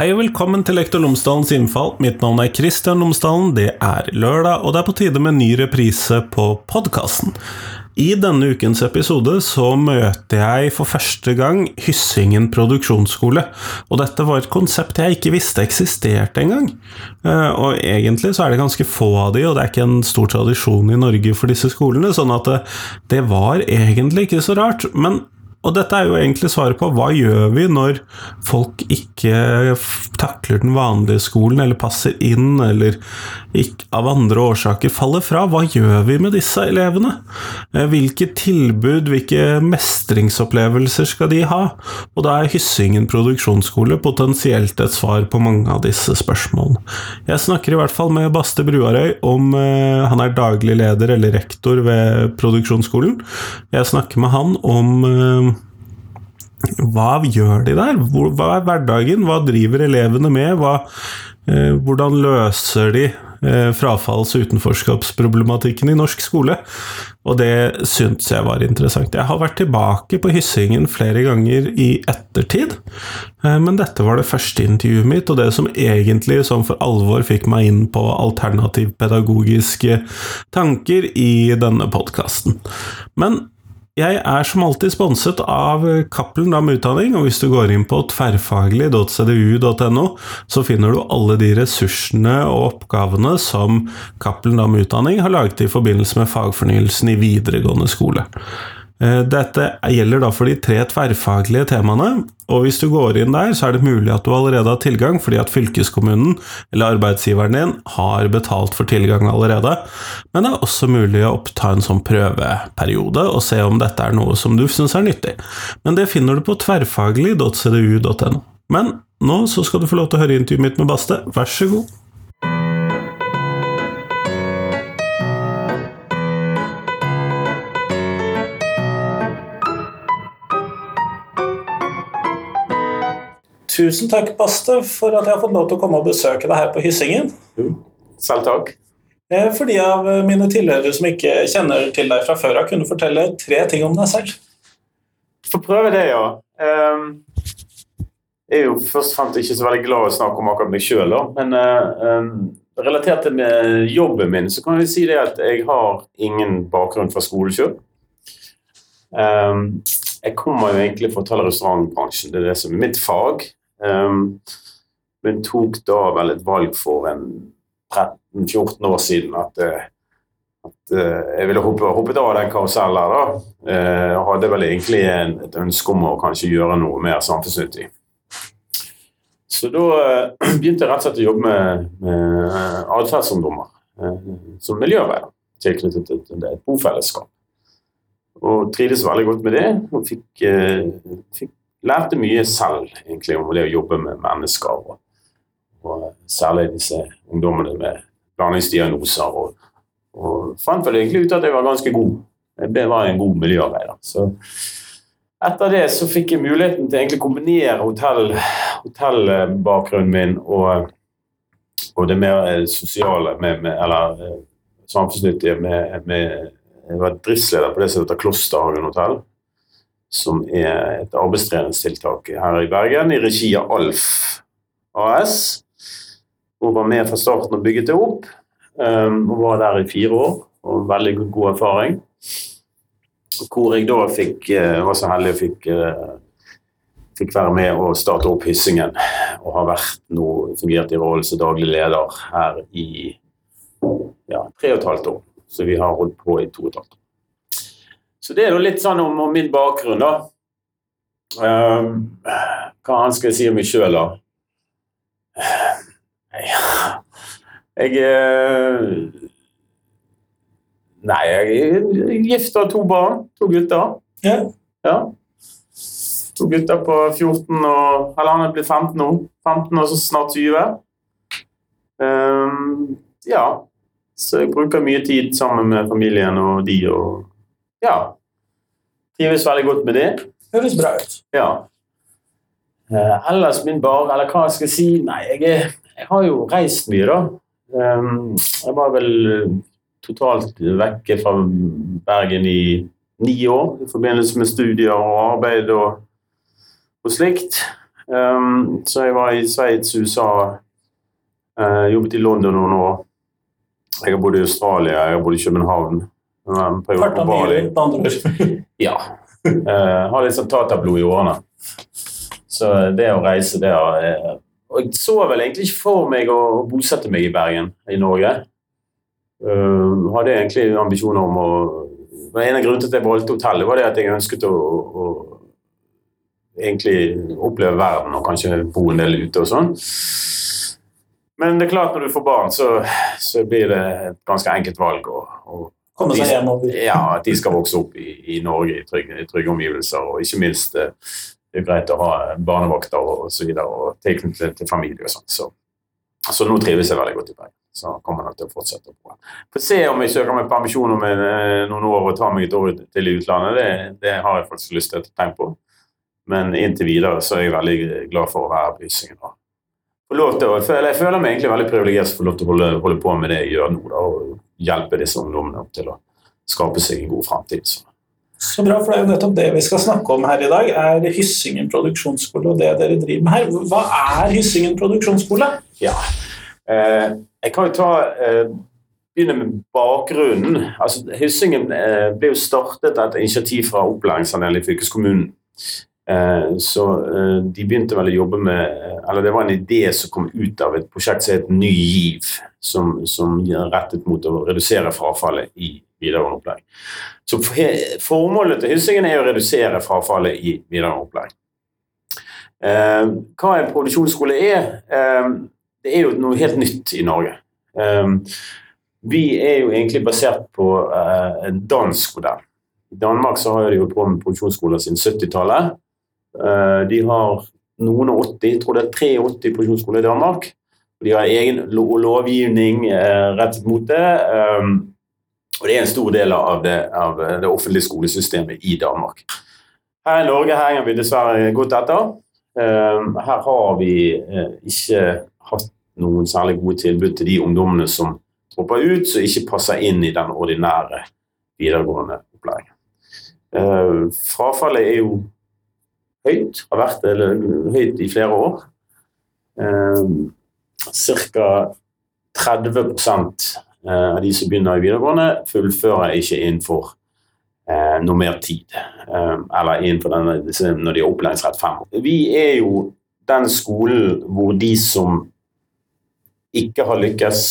Hei og velkommen til Lektor Lomsdalens innfall. Mitt navn er Kristian Lomsdalen. Det er lørdag, og det er på tide med ny reprise på podkasten. I denne ukens episode så møter jeg for første gang Hyssingen produksjonsskole. Og dette var et konsept jeg ikke visste eksisterte engang. Eh, og egentlig så er det ganske få av de, og det er ikke en stor tradisjon i Norge for disse skolene, sånn at det, det var egentlig ikke så rart. Men og dette er jo egentlig svaret på hva gjør vi når folk ikke takler den vanlige skolen, eller passer inn, eller ikke, av andre årsaker faller fra. Hva gjør vi med disse elevene? Eh, hvilke tilbud, hvilke mestringsopplevelser skal de ha? Og da er Hyssingen produksjonsskole potensielt et svar på mange av disse spørsmålene. Jeg snakker i hvert fall med Baste Bruarøy om eh, Han er daglig leder eller rektor ved produksjonsskolen. Jeg snakker med han om eh, hva gjør de der? Hva er hverdagen? Hva driver elevene med? Hva, eh, hvordan løser de eh, frafalls- og utenforskapsproblematikken i norsk skole? Og det syntes jeg var interessant. Jeg har vært tilbake på Hyssingen flere ganger i ettertid, eh, men dette var det første intervjuet mitt, og det som egentlig som for alvor fikk meg inn på alternativpedagogiske tanker i denne podkasten. Men jeg er som alltid sponset av Cappelen Dam Utdanning, og hvis du går inn på tverrfaglig.cdu.no, så finner du alle de ressursene og oppgavene som Cappelen Dam Utdanning har laget i forbindelse med fagfornyelsen i videregående skole. Eh, dette gjelder da for de tre tverrfaglige temaene, og hvis du går inn der, så er det mulig at du allerede har tilgang, fordi at fylkeskommunen eller arbeidsgiveren din har betalt for tilgang allerede. Men det er også mulig å oppta en sånn prøveperiode og se om dette er noe som du syns er nyttig. Men det finner du på tverrfaglig.cdu.no. Men nå så skal du få lov til å høre intervjuet mitt med Baste, vær så god. Tusen takk, Baste, for at jeg har fått lov til å komme og besøke deg her på Hyssingen. Selv takk. Eh, for de av mine tilhørere som ikke kjenner til deg fra før av, kunne fortelle tre ting om deg selv. Få prøve det, ja. Ehm, jeg er jo først og fremst ikke så veldig glad i å snakke om akkurat meg sjøl, men eh, ehm, relatert til jobben min, så kan jeg si det at jeg har ingen bakgrunn fra skole sjøl. Ehm, jeg kommer jo egentlig fra hotell- og restaurantbransjen, det er det som er mitt fag. Um, men tok da vel et valg for en 13-14 år siden at, eh, at uh, jeg ville hoppe, hoppet av den karusellen. da. Uh, hadde vel egentlig en, et ønske om å kanskje gjøre noe mer samfunnsnyttig. Så da begynte jeg rett og slett å jobbe med, med atferdsungdommer som miljøarbeider tilknyttet til et bofellesskap. Og trivdes veldig godt med det. Og fikk, fikk lærte mye selv egentlig om det å jobbe med mennesker. Og, og særlig disse ungdommene med blandingsdiagnoser. Og, og fant vel egentlig ut at jeg var ganske god. Jeg var en god miljøarbeider. Så etter det så fikk jeg muligheten til å kombinere hotell, hotellbakgrunnen min og, og, det mer sosiale, med, med, eller eh, samfunnsnyttige, med, med Jeg var driftsleder på det som heter Klosterhagen hotell som er et arbeidstreningstiltak her i Bergen, i regi av Alf AS. Hun var med fra starten og bygget det opp. Um, og var der i fire år, og veldig god erfaring. Hvor jeg da fikk, uh, var så heldig og fikk, uh, fikk være med og starte opp Hyssingen. Og har vært nå fungert i rollen som daglig leder her i ja, tre og et halvt år. Så vi har holdt på i to og et halvt år. Så det er jo litt sånn om, om min bakgrunn, da. Um, hva annet skal jeg si om meg sjøl, da? Jeg er Nei, jeg er gift og har to barn. To gutter. Ja. ja. To gutter på 14 og Eller han er blitt 15 nå. 15 og så snart 20. Um, ja. Så jeg bruker mye tid sammen med familien og de og Ja. Trives veldig godt med det. Høres bra ut. Ja. Uh, ellers min bar, eller hva skal jeg si Nei, jeg, jeg har jo reist mye, da. Um, jeg var vel totalt vekke fra Bergen i ni år i forbindelse med studier og arbeid og, og slikt. Um, så jeg var i Sveits, USA, uh, jobbet i London noen år. Jeg har bodd i Australia, jeg har bodd i København. Farta på Bali. Ja. Uh, har litt sånn tatablod i årene. Så det å reise, det har uh, Og jeg så vel egentlig ikke for meg å bosette meg i Bergen, i Norge. Uh, hadde egentlig ambisjoner om å En av grunnene til at jeg valgte hotellet, var det at jeg ønsket å, å egentlig oppleve verden og kanskje bo en del ute og sånn. Men det er klart når du får barn, så, så blir det et ganske enkelt valg. å å- Komme seg hjemover. ja, at de skal vokse opp i, i Norge i trygge, i trygge omgivelser. Og ikke minst eh, det er greit å ha barnevakter og, og så videre, og tilknytning til familie og sånn. Så, så nå trives jeg veldig godt i Bergen. Så kommer jeg nok til å fortsette. på. Får se om jeg søker meg permisjon om eh, noen år og tar meg et år til i utlandet. Det, det har jeg faktisk lyst til å tenke på. Men inntil videre så er jeg veldig glad for å være på Hyssingen. få til jeg føler meg egentlig veldig privilegert som får lov til å holde, holde på med det jeg gjør nå. Da, og hjelpe disse ungdommene til å skape seg en god framtid. Så. Bra, for det er jo nettopp det vi skal snakke om her i dag, er Hyssingen produksjonsskole og det dere driver med her. Hva er Hyssingen produksjonsskole? Ja. Eh, jeg kan jo ta eh, begynne med bakgrunnen. Altså, Hyssingen eh, ble jo startet etter initiativ fra opplæringsavdelingen i fylkeskommunen. Eh, så eh, de begynte vel å jobbe med Eller det var en idé som kom ut av et prosjekt som het Ny GIV, som, som er rettet mot å redusere frafallet i videregående opplæring. Så formålet til Hyssingen er å redusere frafallet i videregående opplæring. Eh, hva en produksjonsskole er? Eh, det er jo noe helt nytt i Norge. Eh, vi er jo egentlig basert på eh, en dansk modell. I Danmark så har de holdt på med produksjonsskoler siden 70-tallet. Eh, de har noen og 80, jeg tror det er 83 produksjonsskoler i Danmark. De har egen lo- lovgivning eh, rettet mot det. eh, og det er en stor del av det, av det offentlige skolesystemet i Danmark. Her i Norge henger vi dessverre godt etter. Eh, Her har vi eh, ikke hatt noen særlig gode tilbud til de ungdommene som dropper ut, som ikke passer inn i den ordinære videregående opplæringen. Eh, Frafallet er jo høyt, har vært høyt i flere år. Ca. 30% eh, av de som begynner i videregående, fullfører ikke innenfor eh, normert tid. Eh, eller innenfor denne, når de har opplæringsrett fem år. Vi er jo den skolen hvor de som ikke har lykkes,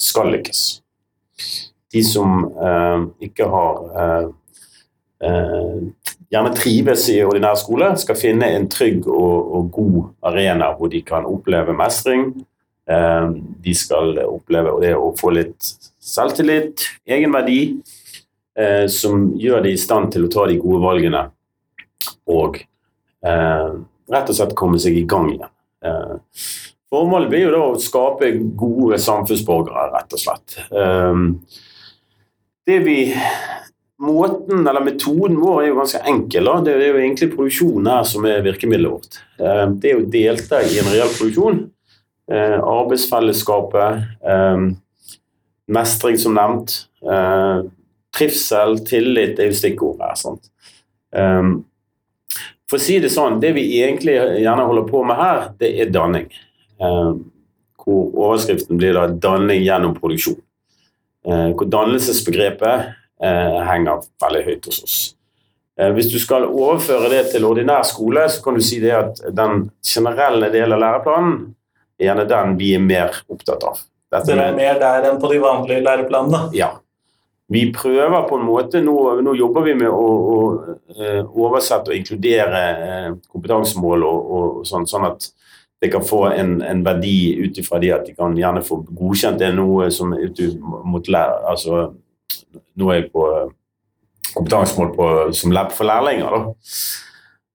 skal lykkes. De som eh, ikke har eh, eh, gjerne trives i ordinær skole, skal finne en trygg og, og god arena hvor de kan oppleve mestring. Eh, de skal oppleve Og det å få litt selvtillit, egenverdi, eh, som gjør de i stand til å ta de gode valgene og eh, rett og slett komme seg i gang igjen. Formålet blir jo da å skape gode samfunnsborgere, rett og slett. Det vi Måten, eller Metoden vår er jo ganske enkel. Da. Det er jo egentlig produksjonen her som er virkemidlet vårt. Det er å delta i en reell produksjon. Eh, arbeidsfellesskapet, eh, mestring som nevnt, eh, trivsel, tillit er jo stikkord her. For å si det sånn, det vi egentlig gjerne holder på med her, det er danning. Hvor overskriften blir da 'danning gjennom produksjon'. Hvor dannelsesbegrepet henger veldig høyt hos oss. Hvis du skal overføre det til ordinær skole, så kan du si det at den generelle delen av læreplanen gjerne den vi er mer opptatt av. Dette Dere er mer der enn på de vanlige læreplanene. ja. Vi prøver på en måte Nå, nå jobber vi med å, å eh, oversette og inkludere eh, kompetansemål og, og sånn, sånn at det kan få en, en verdi ut ifra det at de kan gjerne få godkjent det noe som er mot lær, altså Nå er jeg på eh, kompetansemål på, som lab for lærlinger, da.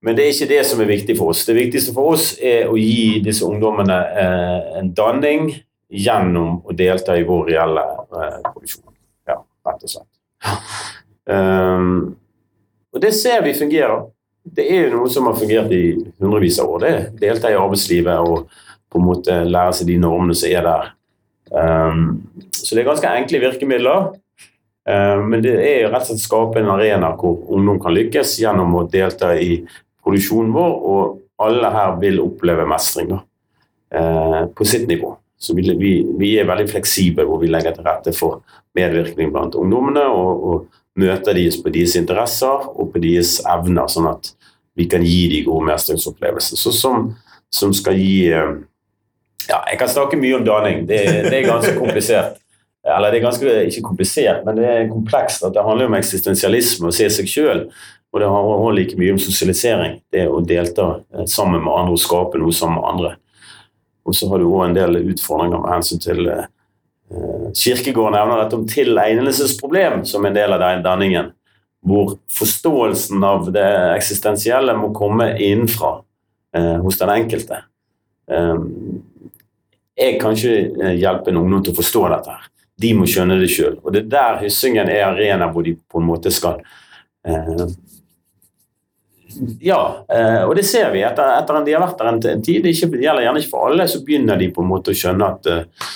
Men det er ikke det som er viktig for oss. Det viktigste for oss er å gi disse ungdommene eh, en danning gjennom å delta i vår reelle eh, produksjon. Ja, rett og slett. Um, og det ser vi fungerer. Det er jo noe som har fungert i hundrevis av år. Det er delta i arbeidslivet og på en måte lære seg de normene som er der. Um, så det er ganske enkle virkemidler. Um, men det er rett og slett skape en arena hvor ungdom kan lykkes gjennom å delta i produksjonen vår og alle her vil oppleve mestring da, eh, på sitt nivå. Så vi, vi, er veldig fleksible hvor vi legger til rette for medvirkning blant ungdommene. Og, og møter deres på deres interesser og på deres evner, sånn at vi kan gi de gode mestringsopplevelser. Så som, som skal gi eh, Ja, jeg kan snakke mye om danning. Det, det er ganske komplisert. Eller det er ganske, ikke komplisert, men det er komplekst. at Det handler om eksistensialisme, og se seg sjøl. Og det handler også like mye om sosialisering. Det å delta eh, sammen med andre og skape noe sammen med andre. Og så har du òg en del utfordringer med hensyn til eh, Kirkegård nevner dette om tilegnelsesproblem som en del av den danningen. Hvor forståelsen av det eksistensielle må komme innenfra eh, hos den enkelte. Eh, jeg kan ikke hjelpe en ungdom til å forstå dette. her. De må skjønne det sjøl. Og det er der Hyssingen er arena hvor de på en måte skal uh, ja, eh, og det ser vi etter, etter en, de har vært der en, tid. Det, gjelder gjerne ikke for alle, så begynner de på en måte å skjønne at eh,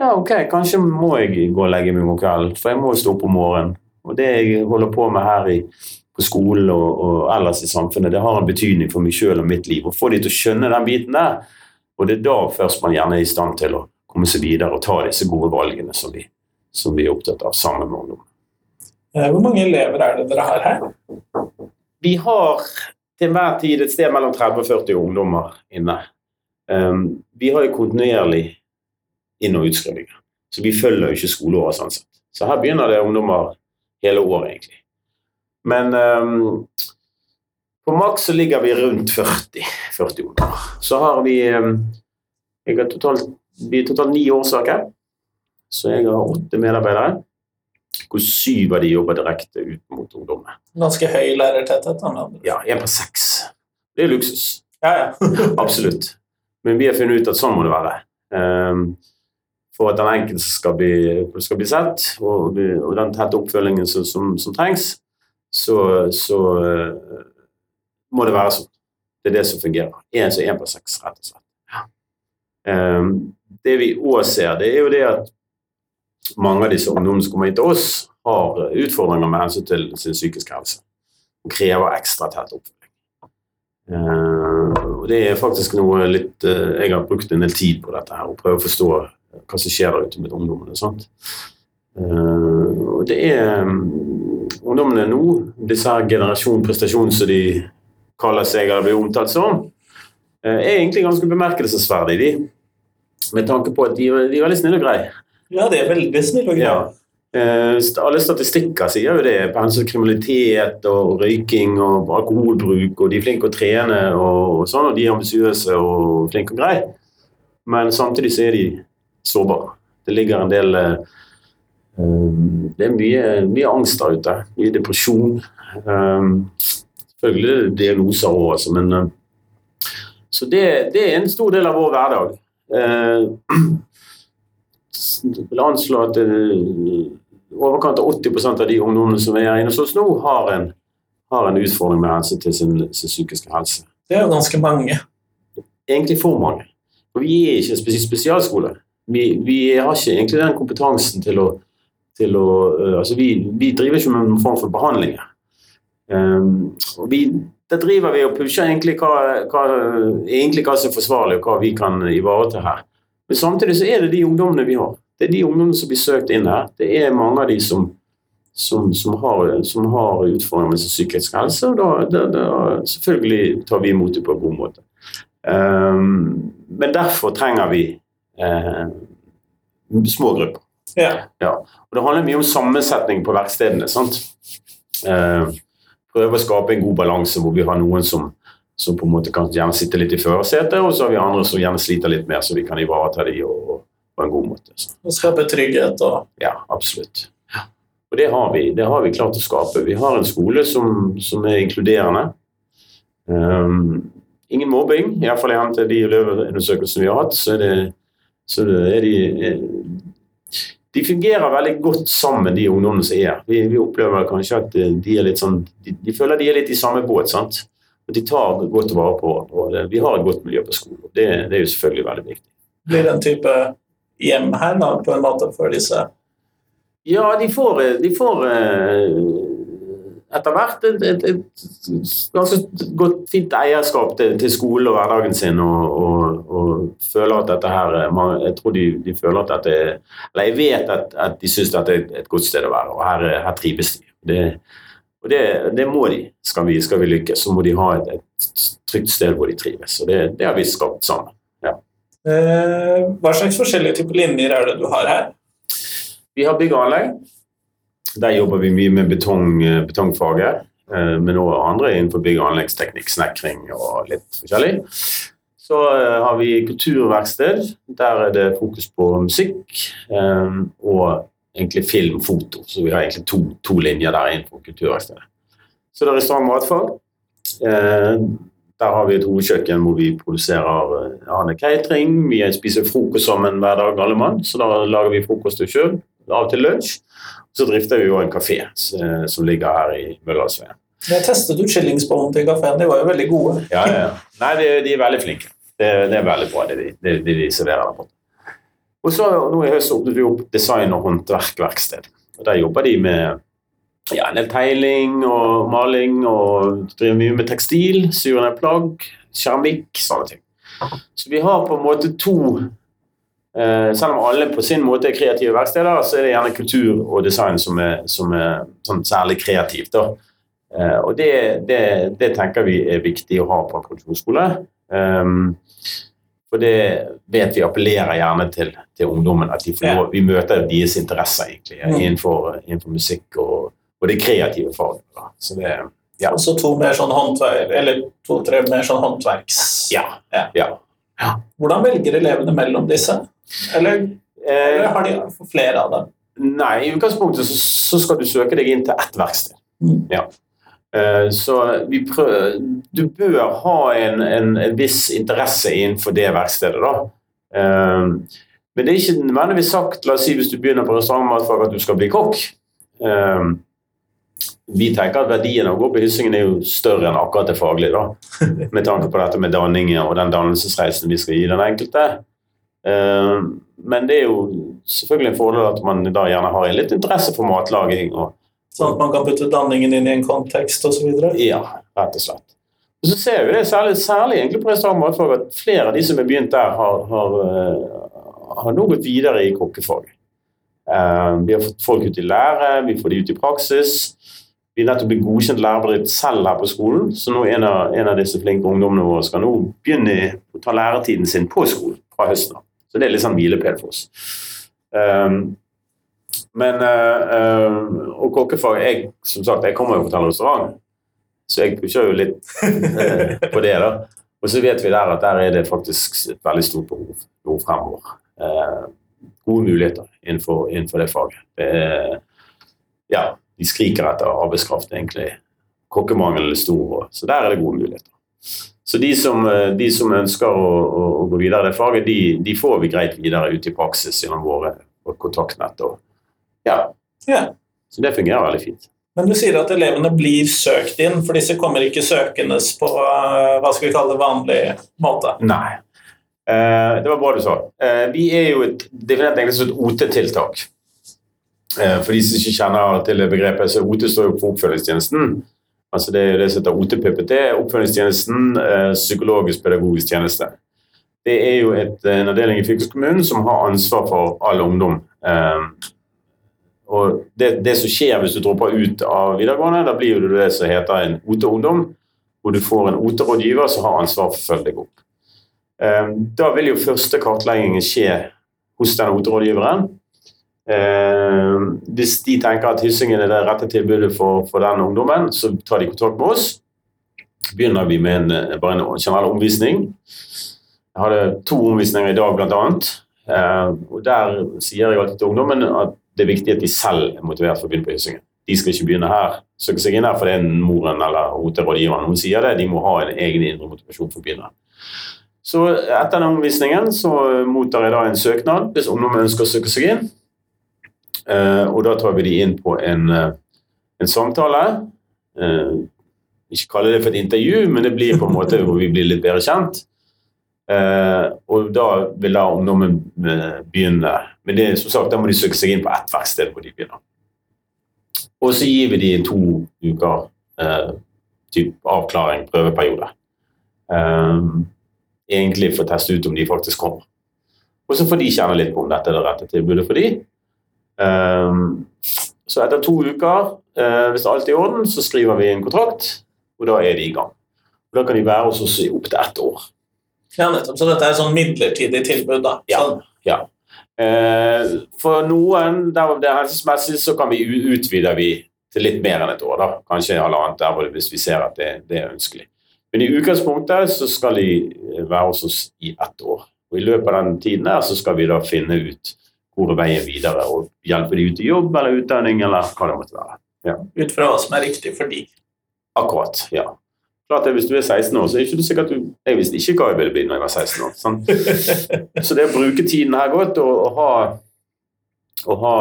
ja, ok, kanskje må jeg gå og legge meg om kvelden, for jeg må stå opp om morgenen. Og det jeg holder på med her i, på skolen og, og, ellers i samfunnet, det har en betydning for meg sjøl og mitt liv. Å få de til å skjønne den biten der, og det er da først man gjerne er i stand til å komme seg videre og ta disse gode valgene som vi, som vi er opptatt av sammen med ungdom. Eh, hvor mange elever er det dere har her? Vi har til enhver tid et sted mellom 30 og 40 ungdommer inne. Um, vi har jo kontinuerlig inn- og utskrivinger, så vi følger jo ikke skoleåret sånn sett. Så her begynner det ungdommer hele året, egentlig. Men um, på maks så ligger vi rundt 40, 40 ungdommer. Så har vi um, jeg har totalt, Vi totalt ni årsaker, så jeg har åtte medarbeidere hvor syv av de jobber direkte ut mot ungdommene. Ganske høy lærertetthet? Ja, én på seks. Det er luksus. Ja, ja. Absolutt. Men vi har funnet ut at sånn må det være. Um, for at den enkelte skal bli, skal bli sett, og, og, den tette oppfølgingen som, som, som trengs, så, så uh, må det være sånn. Det er det som fungerer. Én som én på seks, rett og slett. Ja. Um, det vi òg ser, det er jo det at mange av disse ungdommene som kommer inn til oss, har utfordringer med hensyn til sin psykiske helse og krever ekstra tett oppfølging. Uh, Det er faktisk noe litt uh, Jeg har brukt en del tid på dette her og prøve å forstå hva som skjer der ute med ungdommene. Sant? Det er um, ungdommene nå, disse her generasjon prestasjon som de kaller seg eller blir omtalt som, er egentlig ganske bemerkelsesverdig, de. Med tanke på at de, de er veldig snille og greie. Ja, det er veldig snill og grei. Ja. Eh, alle statistikker sier jo det Altså kriminalitet og røyking og alkoholbruk, og de er flinke å trene og, sånn, og de er ambisiøse og flinke og greie. Men samtidig så er de sårbare. Det ligger en del um, Det er mye, mye, angst der ute. Mye depresjon. Um, selvfølgelig diagnoser òg, altså, men uh, Så det, det, er en stor del av vår hverdag. Uh, vil anslå at eh, overkant av 80% av de ungdommene som er inne hos oss nå, har en, har en utfordring med helse til sin, sin, psykiske helse. Det er jo ganske mange. Egentlig for mange. Og vi er ikke en spesialskole. Vi, vi, har ikke egentlig den kompetansen til å, til å uh, altså vi, vi, driver ikke med noen form for behandlinger. Um, og vi, der driver vi og pusher egentlig hva, hva, egentlig hva som er forsvarlig, og hva vi kan ivareta her. Men samtidig så er det de ungdommene vi har. Det er de ungdommene som blir søkt inn her. Det er mange av de som, som, som, har, som har, utfordringer med sin psykiske helse, og da, da, da, selvfølgelig tar vi imot dem på en god måte. Um, men derfor trenger vi uh, små grupper. Ja. ja. Og det handler mye om sammensetning på verkstedene. sant? Uh, prøve å skape en god balanse hvor vi har noen som, som på en måte kan gjerne sitte litt i førersetet, og så har vi andre som gjerne sliter litt mer, så vi kan ivareta de og, på en god måte. Så. Og skape trygghet og Ja, absolutt. Ja. Og det har, vi, det har, vi, klart å skape. Vi har en skole som, som er inkluderende. Um, ingen mobbing, iallfall i henhold til de elevundersøkelsene vi har hatt. så er det, så er de de fungerer veldig godt sammen, de ungdommene som er. Vi, vi opplever kanskje at de er litt sånn de, de, føler de er litt i samme båt. sant? De tar godt vare på hverandre. Vi har et godt miljø på skolen. Det, det er jo selvfølgelig veldig viktig. Blir det en type hjem her da, på en måte for disse? Ja, de får, de får uh, etter hvert et, et, et ganske godt, fint eierskap til, til skolen og hverdagen sin, og, og, og, føler at dette her Jeg tror de, de føler at dette Eller jeg vet at, at de syns dette er et godt sted å være, og her, her trives de. Det, og det, det, må de. Skal vi, skal vi, lykkes, så må de ha et, et trygt sted hvor de trives. Og det, det har vi skapt sammen. Ja. Eh, hva slags forskjellige typer linjer er det du har her? Vi har bygg og anlegg. Der jobber vi mye med betong, betongfaget. Eh, men òg andre innenfor bygg- og anleggsteknikk, snekring og litt forskjellig. Så eh, har vi kulturverksted. Der er det fokus på musikk eh, og egentlig film, foto. Så vi har egentlig to, to linjer der innenfor kulturverkstedet. Så det er restaurant matfag. Eh, der har vi et hovedkjøkken hvor vi produserer eh, catering. Vi spiser frokost sammen hver dag, alle mann, så da lager vi frokost til sjøl. Av og til lunsj. Så drifter vi jo en kafé eh, som ligger her i Møllersveien. Jeg testet ut chillingsbollen til kafeen, de var jo veldig gode. Ja, ja. Nei, de, de, er veldig flinke. Det, det er veldig bra, det de, det, de serverer der borte. Og så nå i høst åpnet vi opp design- og håndverkverksted. Og Der jobber de med ja, en del tegling og maling, og driver mye med tekstil, syr ned plagg, keramikk, sånne ting. Så vi har på en måte to eh, Selv om alle på sin måte er kreative verksteder, så er det gjerne kultur og design som er, som er sånn særlig kreativt. Eh, og det, det, det, tenker vi er viktig å ha på en produksjonsskole. Um, for det vet vi appellerer gjerne til, til ungdommen. At de får, vi møter deres interesser egentlig mm. innenfor, innenfor musikk og, og, det kreative faget. Så det, ja. Og så to mer sånn håndverk, eller to-tre mer sånn håndverks... Ja. ja. ja. Hvordan velger elevene mellom disse? Eller, eh, eller har de flere av dem? Nei, i utgangspunktet så, så skal du søke deg inn til ett verksted. Mm. Ja. Eh, så prøver, du bør ha en, en, en, viss interesse innenfor det verkstedet. da. Eh, men det er ikke nødvendigvis sagt la oss si hvis du begynner på restaurantmatfag at du skal bli kokk. Eh, vi tenker at verdien av å gå på Hyssingen er jo større enn akkurat det faglige. da, Med tanke på dette med danninger og den dannelsesreisen vi skal gi den enkelte. Men det er jo selvfølgelig en fordel at man da gjerne har en litt interesse for matlaging. og Sånn at man kan putte danningen inn i en kontekst osv.? Ja, rett og slett. Og så ser vi det særlig, særlig egentlig på restaurantmatfag at flere av de som har begynt der, har, har, uh, har nå gått videre i kokkefaget. Uh, vi har fått folk ut i lære, vi får de ut i praksis. Vi er nettopp blitt godkjent lærebedrift selv her på skolen, så nå en av, en av disse flinke ungdommene våre skal nå begynne å ta læretiden sin på skolen fra høsten av. Så det er litt sånn hvilepæl for oss. Um, men uh, Og kokkefag jeg, Som sagt, jeg kommer jo fra en restaurant, så jeg pusher jo litt uh, på det. da. Og så vet vi der at der er det faktisk et veldig stort behov, behov fremover. Uh, gode muligheter innenfor, innenfor det faget. Ja, de skriker etter arbeidskraft, egentlig. Kokkemangelen er stor, så der er det gode muligheter. Så de som, de som ønsker å, å, å, gå videre i det faget, de, de, får vi greit videre ut i praksis gjennom våre kontaktnett. og ja. ja. Så det fungerer veldig fint. Men du sier at elevene blir søkt inn, for disse kommer ikke søkendes på eh, hva skal vi kalle det, vanlig måte? Nei. Eh, det var bra du sa. Eh, vi er jo et, definert egentlig som et OT-tiltak. Eh, for de som ikke kjenner til det begrepet, så OT står jo for oppfølgingstjenesten. Altså Det er det som heter OT-PPT, oppfølgingstjenesten, eh, psykologisk-pedagogisk tjeneste. Det er jo et, en avdeling i fylkeskommunen som har ansvar for all ungdom. Eh, og det, det, som skjer hvis du dropper ut av videregående, da blir det det som heter en OT-ungdom, hvor du får en OT-rådgiver som har ansvar for å følge deg opp. Ehm, da vil jo første kartleggingen skje hos den OT-rådgiveren. Ehm, hvis de tenker at Hyssingen er det rette tilbudet for, for den ungdommen, så tar de kontakt med oss. Begynner vi med en, bare en generell omvisning. Jeg hadde to omvisninger i dag, blant Ehm, og der sier jeg alltid til ungdommen at det er viktig at de selv er motivert for å begynne på Hyssingen. De skal ikke begynne her, søke seg inn her fordi moren eller OT-rådgiveren hun sier det. De må ha en egen indre motivasjon for å begynne. Så etter den omvisningen så mottar jeg da en søknad hvis ungdommen ønsker å søke seg inn. Uh, og da tar vi de inn på en, uh, en samtale. Ikke kalle det for et intervju, men det blir på en måte hvor vi blir litt bedre kjent. Uh, og da vil da ungdommen uh, begynne. Men det, som sagt, da må de søke seg inn på ett verksted hvor de begynner. Og så gir vi de to uker eh, avklaring, prøveperiode. Eh, egentlig for å teste ut om de faktisk kommer. Og så får de kjenne litt på om dette er det rette tilbudet for de. Eh, så etter to uker, eh, hvis alt er i orden, så skriver vi en kontrakt, og da er de i gang. Og da kan de være hos oss i opptil ett år. Ja, nettopp. Så dette er et sånn midlertidig tilbud, da. Ja. Sånn. Ja. Eh, for noen der det er helsesmessig, så kan vi utvide vi til litt mer enn et år. da. Kanskje halvannet der hvis vi ser at det, det er ønskelig. Men i utgangspunktet så skal de være hos oss i ett år. Og I løpet av den tiden der så skal vi da finne ut hvor er veien videre, og hjelpe de ut i jobb eller utdanning eller hva det måtte være. Ut fra hva som er riktig for de. Akkurat, ja. Klart det, Hvis du er 16 år, så er det ikke sikkert du Jeg visste ikke hva jeg ville bli når jeg var 16 år. sant? Så det å bruke tiden her godt og, og ha, og ha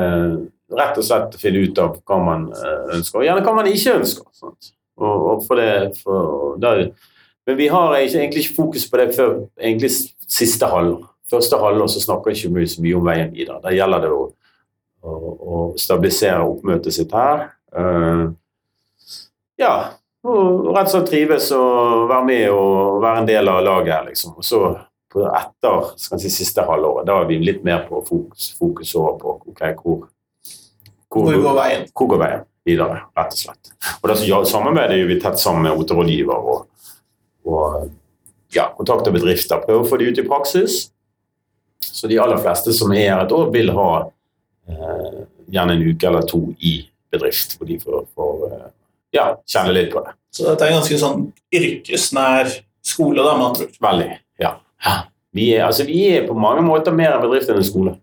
eh, Rett og slett finne ut av hva man eh, ønsker, og gjerne hva man ikke ønsker. Sant? Og, og for det, for, der, men vi har ikke, egentlig ikke fokus på det før egentlig siste halvår. Første halvår så snakker ikke mye så mye om veien videre. Da gjelder det å, å, å stabilisere oppmøtet sitt her. Uh, ja, og rett og slett trives og være med og være en del av laget her, liksom. Og så på etter skal si, siste halvåret, da er vi litt mer på fokus, fokus over på okay, hvor, Hvor går veien? hvor går veien videre, rett og slett. Og det ja, samarbeidet samarbeider vi tett sammen med OT-rådgiver og, og ja, kontakter bedrifter. Prøver å få de ut i praksis. Så de aller fleste som er her et år, vil ha eh, gjerne en uke eller to i bedrift, hvor de får, får eh, ja, kjenne litt på det. Så dette er en ganske sånn yrkesnær skole, da, med andre ord. Veldig, ja. Vi er, altså, vi er på mange måter mer en bedrift enn en skole.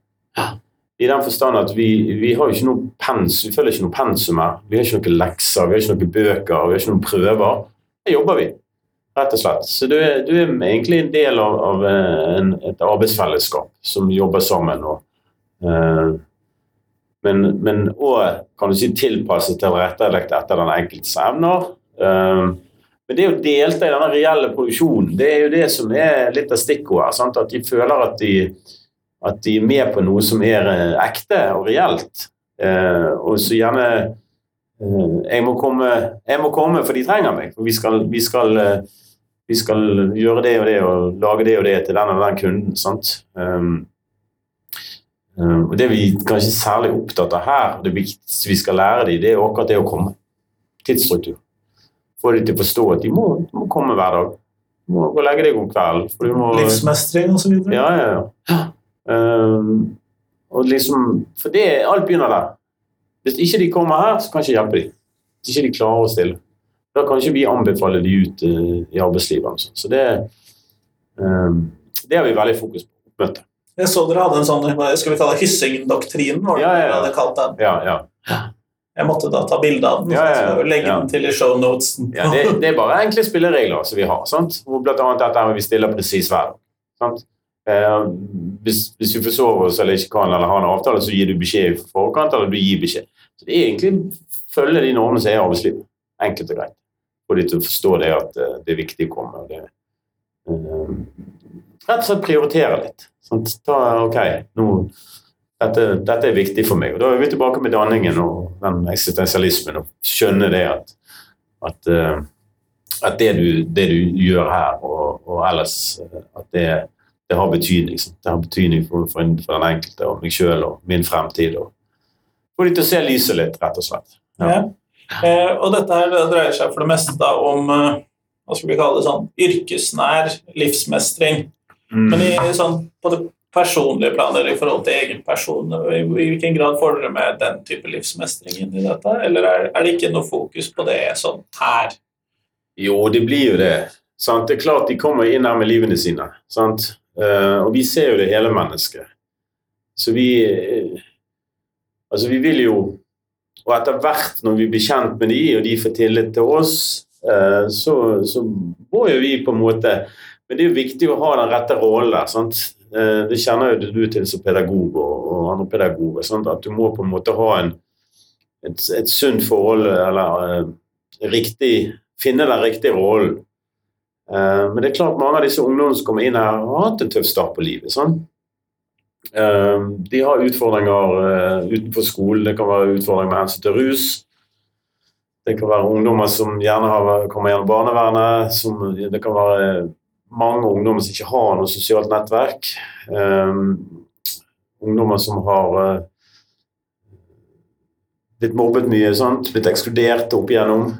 I den forstand at vi, vi har ikke noe pens, vi følger ikke noe pensum her. Vi har ikke noen lekser, vi har ikke noen bøker, vi har ikke noen prøver. Her jobber vi, rett og slett. Så du er, du er egentlig en del av, av eh, en, et arbeidsfellesskap som jobber sammen. Og, eh, men, men også, kan du si, tilpasset til tilrettelagt etter den enkeltes evner. Um, men det å delta i denne reelle produksjonen, det er jo det som er litt av stikkordet. At de føler at de, at de er med på noe som er eh, ekte og reelt. Uh, og så gjerne uh, jeg, må komme, jeg må komme, for de trenger meg. For vi skal, vi, skal, uh, vi skal gjøre det og det og lage det og det til den og den kunden. sant? Um, og Det vi kanskje er særlig opptatt av her, og det viktigste vi skal lære dem, det er akkurat det å komme. Tidsstruktur få dem til å forstå at de må, de må komme hver dag. Du må gå og legge deg om kvelden. Må, Livsmestring og så videre. ja, ja, ja. Um, og liksom, for det, alt begynner der. Hvis ikke de kommer her, så kan jeg ikke hjelpe dem. Hvis ikke de klarer å stille. Da kan ikke vi anbefale de ut uh, i arbeidslivet. Altså. Så det, um, det har vi veldig fokus på. Oppmøte. Jeg så dere hadde en sånn skal vi kalle Hyssingen-doktrinen. var det Ja, ja, ja. hadde kalt den. Ja, ja. Jeg måtte da ta bilde av den Ja, ja, og legge den til i shownotesen. Ja, det, det er bare enkle spilleregler som vi har. Sant? Hvor annet dette med vi stiller presis hver dag. Eh, hvis, hvis vi forsover oss eller ikke kan eller har en avtale, så gir du beskjed i forkant, eller du gir beskjed. Så det er egentlig følge de normene som er i arbeidslivet. Enkelt og greit. Få de til å forstå det at eh, det er viktig å komme. og det eh, Rett og slett prioritere litt. Sant? Ta, ok, nå, dette, dette er viktig for meg. Og Da er vi tilbake med danningen og den eksistensialismen og skjønne det at, at, eh, at det, du, det du gjør her og, og ellers, eh, at det, det har betydning. sant? Det har betydning for, for, den enkelte og meg sjøl og min fremtid. og Få de til å se lyset litt, rett og slett. Ja. Eh, og dette her dreier seg for det meste da om eh, hva skal vi kalle det sånn, yrkesnær livsmestring. Mm. Men i, sånn, på det personlige planet i forhold til egen person, i, i hvilken grad får dere med den type livsmestring inn i dette? Eller er, er det ikke noe fokus på det sånn her? Jo, det blir jo det. Sant? Det er klart de kommer inn her med livene sine. Sant? Eh, og vi ser jo det hele mennesket. Så vi eh, Altså, vi vil jo Og etter hvert, når vi blir kjent med de, og de får tillit til oss, eh, så, så må jo vi på en måte Men det er jo viktig å ha den rette rollen der. sant? Eh, det kjenner jo du til som pedagog og, og andre pedagoger. Sant? At du må på en måte ha en, et, et sunt forhold, eller eh, riktig finne den riktige rollen. Eh, men det er klart mange av disse ungdommene som kommer inn her, har hatt en tøff start på livet. sant? De har utfordringer utenfor skolen. Det kan være utfordringer med hensyn til rus. Det kan være ungdommer som gjerne har, kommer gjennom barnevernet. Som, det kan være mange ungdommer som ikke har noe sosialt nettverk. Um, ungdommer som har uh, blitt mobbet mye, sant? blitt ekskludert opp igjennom.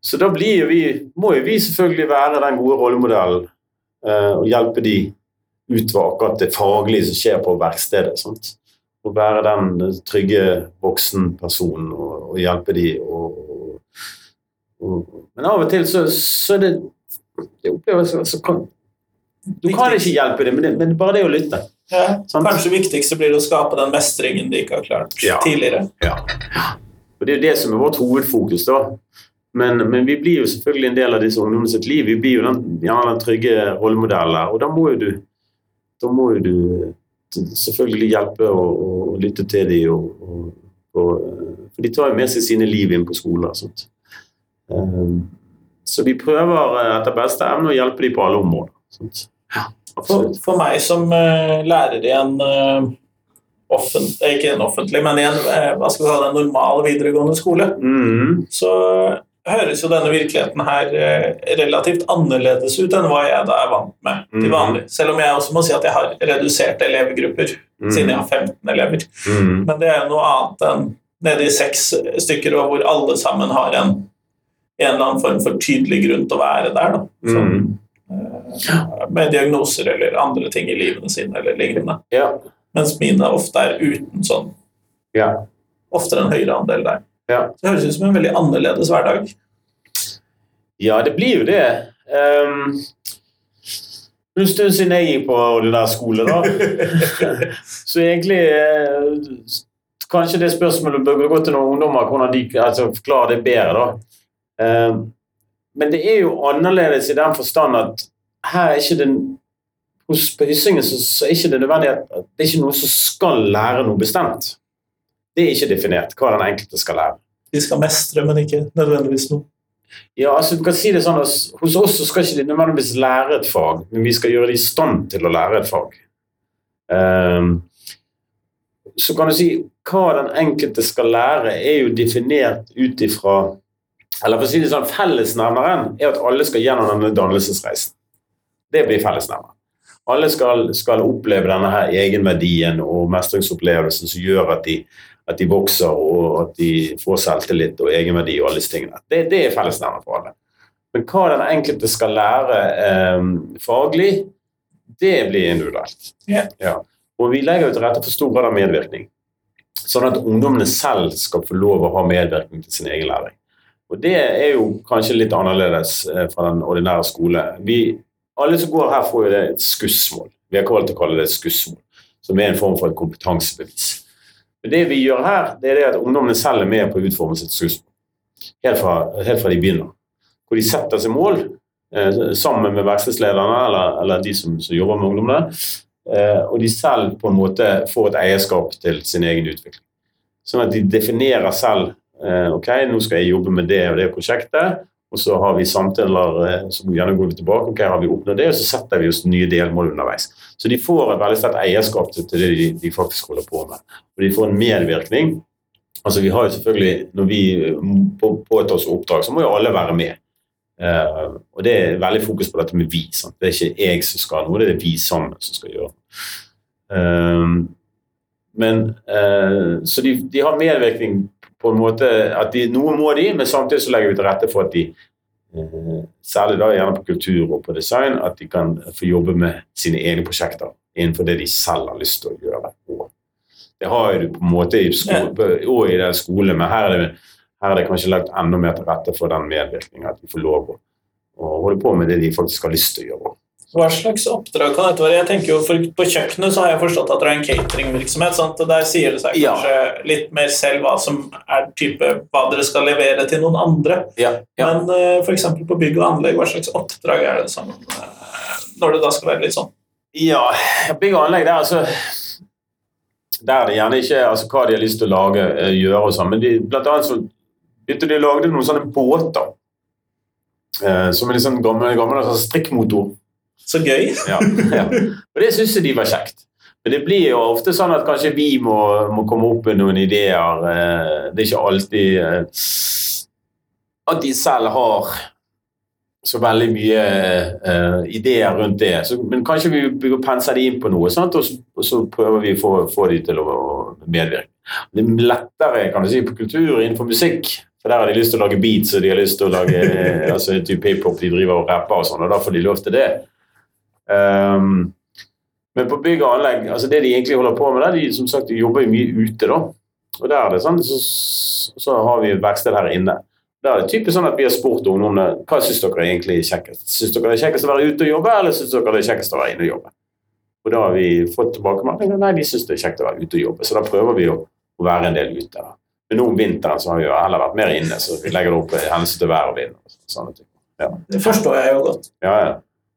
Så da blir vi, må jo vi selvfølgelig være den gode rollemodellen uh, og hjelpe de ut fra akkurat det faglige som skjer på verkstedet. Sant? Å være den trygge voksenpersonen og, og hjelpe de. Og, og, men av og til så, så er det jeg oppleves så, så kan, Du kan ikke hjelpe dem, men, det, men bare det å lytte. Ja, kanskje viktigste blir det å skape den mestringen de ikke har klart Ja. tidligere. Ja. Og Det er jo det som er vårt hovedfokus. da. Men, men vi blir jo selvfølgelig en del av disse ungdommene sitt liv. Vi blir jo den, gjerne den trygge rollemodellen. Og da må jo du, da må jo du selvfølgelig hjelpe og, og lytte til dem. Og, og, og, for de tar jo med seg sine liv inn på skolen. og sånt. Um, så vi prøver eh, etter beste evne å hjelpe dem på alle områder. Ja, For, for meg som uh, lærer i en uh, eh, ikke en offentlig, men i en uh, hva skal vi kalle det, en normal videregående skole, Mm, så høres jo denne virkeligheten her relativt annerledes ut enn hva jeg da er vant med til Mhm. vanlig. Selv om jeg også må si at jeg har reduserte elevgrupper, mm, siden jeg har 15 elever. mm, Men det er jo noe annet enn nede i seks stykker, og hvor alle sammen har en, en eller annen form for tydelig grunn til å være der. Da. Så, mm. eh, med diagnoser eller andre ting i livene sine eller lignende. Ja. Mens mine ofte er uten sånn ja. oftere en høyere andel der. Ja. Så det høres ut som en veldig annerledes hverdag. Ja, det blir jo det. Um, en stund siden jeg gikk på ordinær skole, da. Så egentlig eh, Kanskje det spørsmålet bør gå til noen ungdommer, hvordan de altså, forklarer det bedre. da. Um, men det er jo annerledes i den forstand at her er ikke den hos på Hyssingen så, så er ikke det nødvendig at det er ikke noen som skal lære noe bestemt. Det er ikke definert hva den enkelte skal lære. De skal mestre, men ikke nødvendigvis noe. Ja, altså du kan si det sånn at Hos oss så skal ikke de nødvendigvis lære et fag, men vi skal gjøre de i stand til å lære et fag. Um, så kan du si hva den enkelte skal lære, er jo definert ut ifra Eller for å si det sånn, fellesnevneren er at alle skal gjennom denne dannelsesreisen. Det blir fellesnevneren. Alle skal, skal oppleve denne her egenverdien og mestringsopplevelsen som gjør at de, at de vokser og at de får selvtillit og egenverdi og alle disse tingene. Det, det er fellesnevneren for alle. Men hva den enkelte skal lære eh, faglig, det blir individuelt. Yeah. Ja. Og vi legger jo til rette for stor grad av medvirkning. Sånn at ungdommene selv skal få lov å ha medvirkning til sin egen læring. Og det er jo kanskje litt annerledes eh, fra den ordinære skole. Vi, alle som går her, får jo det et skussmål. Vi har valgt å kalle det et skussmål, som er en form for et kompetansebevis. Men det vi gjør her, det er det at ungdommene selv er med på å utforme sitt skussmål. Helt fra, helt fra de begynner. Hvor de setter seg mål eh, sammen med verkstedslederne eller, eller de som, som jobber med ungdommene. Eh, og de selv på en måte får et eierskap til sin egen utvikling. Sånn at de definerer selv ok, nå skal jeg jobbe med det og det prosjektet. Og så har vi samtaler som så gjerne går tilbake. ok, har vi oppnådd det, Og så setter vi oss nye delmål underveis. Så de får et veldig sterkt eierskap til, det de, faktisk holder på med. Og de får en medvirkning. Altså vi har jo selvfølgelig, Når vi på- påtar oss oppdrag, så må jo alle være med. Uh, og det er veldig fokus på dette med vi. Sant? Det er ikke jeg som skal noe, det er vi sammen som skal gjøre uh, men uh, Så de, de har medvirkning på en måte at de, Noe må de, men samtidig så legger vi til rette for at de eh, Særlig da gjerne på kultur og på design, at de kan få jobbe med sine egne prosjekter innenfor det de selv har lyst til å gjøre. Det har du på en måte i skole, og i den skolen, men her er, det, her er det kanskje lagt enda mer til rette for den medvirkningen, at de får lov å holde på med det de faktisk har lyst til å gjøre. Hva slags oppdrag kan dette være? Jeg tenker jo for På kjøkkenet så har jeg forstått at det er en cateringvirksomhet. sant? Der sier det seg Ja. kanskje litt mer selv hva som er type hva dere skal levere til noen andre. Ja, ja. Men uh, f.eks. på bygg og anlegg, hva slags oppdrag er det som uh, Når det da skal være litt sånn Ja, bygg og anlegg det er altså Der er det gjerne ikke altså, hva de har lyst til å lage, eh, gjøre og sånn, men de, blant annet så begynte de å lage noen sånne båter. Eh, som er sånn gamle, gamle sånn strikkmotor. Så gøy! Ja, ja. Og det syns jeg de var kjekt. Men det blir jo ofte sånn at kanskje vi må, må komme opp med noen ideer. eh, Det er ikke alltid eh, at de selv har så veldig mye uh, ideer rundt det. Så, men kanskje vi penser pense de inn på noe, sant? Og, så, og så prøver vi å få, få de til å, medvirke. Det er lettere kan du si, på kultur innenfor musikk. For der har de lyst til å lage beats og de har lyst til å lage altså, type hiphop. De driver og rapper og sånn, og da får de lov til det. Um, men på bygg og anlegg, altså det de egentlig holder på med, der, de som sagt de jobber mye ute. da. Og der er det sånn, så, så har vi et verksted her inne. Der er det typisk sånn at vi har spurt ungdommene hva syns dere er egentlig kjekkest. Syns dere det er kjekkest å være ute og jobbe, eller syns dere det er kjekkest å være inne og jobbe? Og da har vi fått tilbakemeldinger nei, de syns det er kjekt å være ute og jobbe. Så da prøver vi å, å være en del ute. da. Men nå om vinteren så har vi jo heller vært mer inne, så vi legger det opp i hensyn til vær og vind. og sånne ting. Ja, Det forstår jeg jo godt. ja. ja.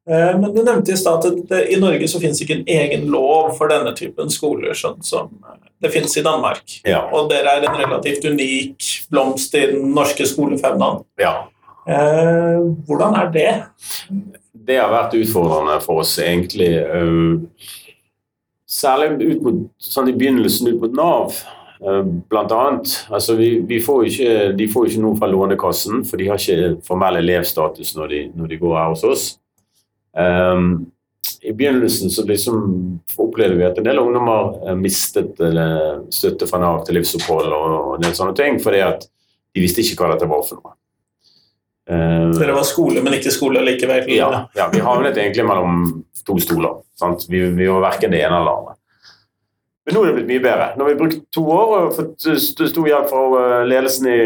Eh, Men du nevnte i stad at i Norge så finnes ikke en egen lov for denne typen skoler, sånn som eh, det finnes i Danmark. ja. Og dere er en relativt unik blomst i den norske skolefaunaen. ja. Eh, hvordan er det? det har vært utfordrende for oss, egentlig. Særlig ut mot, sånn i begynnelsen ut mot Nav, blant annet. Altså, vi, vi får ikke, de får ikke noe fra Lånekassen, for de har ikke formell elevstatus når de, når de går her hos oss. Um, I begynnelsen så liksom opplevde vi at en del ungdommer eh, mistet støtte fra Nav til livsopphold og, og en del sånne ting, fordi at de visste ikke hva dette var for noe. så Dere var skole, men ikke skole likevel. ja, ja, vi havnet egentlig mellom to stoler. Sant? Vi, vi var verken det ene eller det andre. Men nå er det blitt mye bedre. Nå har vi brukt to år og fått stor hjelp fra eh, ledelsen i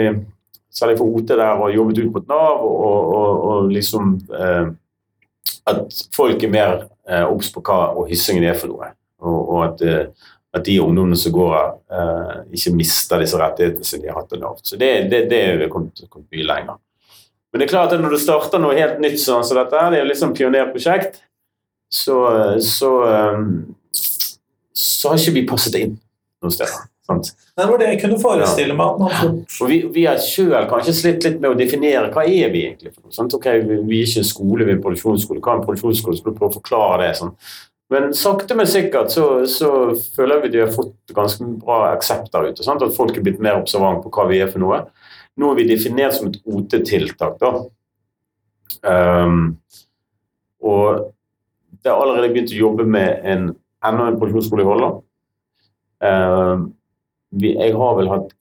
særlig for OT der og jobbet ut mot Nav, og, og, og liksom eh, at folk er mer eh, obs på hva og hyssingen er for noe. Og, og at, eh, at de ungdommene som går her, eh, ikke mister disse rettighetene som de har hatt av Nav. Så det, det, det er kommet, kommet mye lenger. Men det er klart at når du starter noe helt nytt sånn som dette, det er jo liksom pionerprosjekt, så, så, um, så har ikke vi passet inn noen steder. Sant? Det var det jeg kunne forestille meg. Ja. Og vi, vi har selv kanskje slitt litt med å definere hva er vi egentlig for. Sant? Vi, vi er ikke en skole, vi er en produksjonsskole. Hva er en produksjonsskole? Skal du prøve å forklare det? Sånn. Men sakte, men sikkert så, så føler vi at vi har fått ganske bra aksept der ute. Sant? At folk er blitt mer observant på hva vi er for noe. Nå er vi definert som et OT-tiltak. da. Um, og det har allerede begynt å jobbe med en, enda en produksjonsskole i Holland. Um, vi, jeg har vel hatt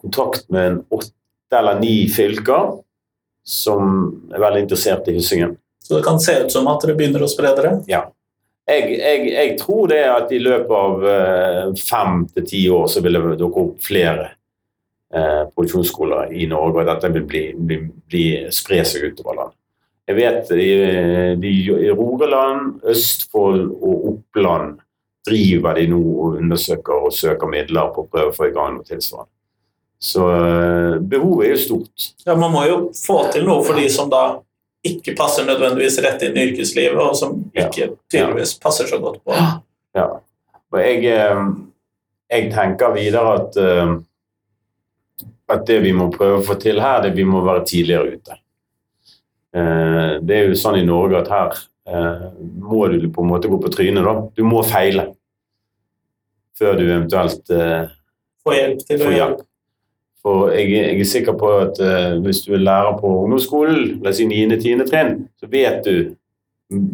kontakt med en åtte eller ni fylker som er veldig interessert i Hyssingen. Så det kan se ut som at dere begynner å spre dere. Jeg, jeg, jeg tror det at i løpet av eh, fem til ti år så vil det dukke opp flere eh, produksjonsskoler i Norge, og dette vil bli, bli, bli, spre seg utover landet. Jeg vet i, de, i Rogaland, Østfold og Oppland driver de nå og undersøker og søker midler på å prøve å få i gang noe tilsvarende. Så eh, behovet er jo stort. Ja, Man må jo få til noe for de som da ikke passer nødvendigvis rett inn i yrkeslivet, og som ikke tydeligvis passer så godt på. Ja. Og jeg, eh, jeg tenker videre at, eh, at det vi må prøve å få til her, det vi må være tidligere ute. Det er jo sånn i Norge at her må du på en måte gå på trynet. da. Du må feile før du eventuelt eh, får hjelp til får hjelp. For jeg, jeg er sikker på at eh, hvis du er lærer på ungdomsskolen, la oss si 9.-10. trinn, så vet du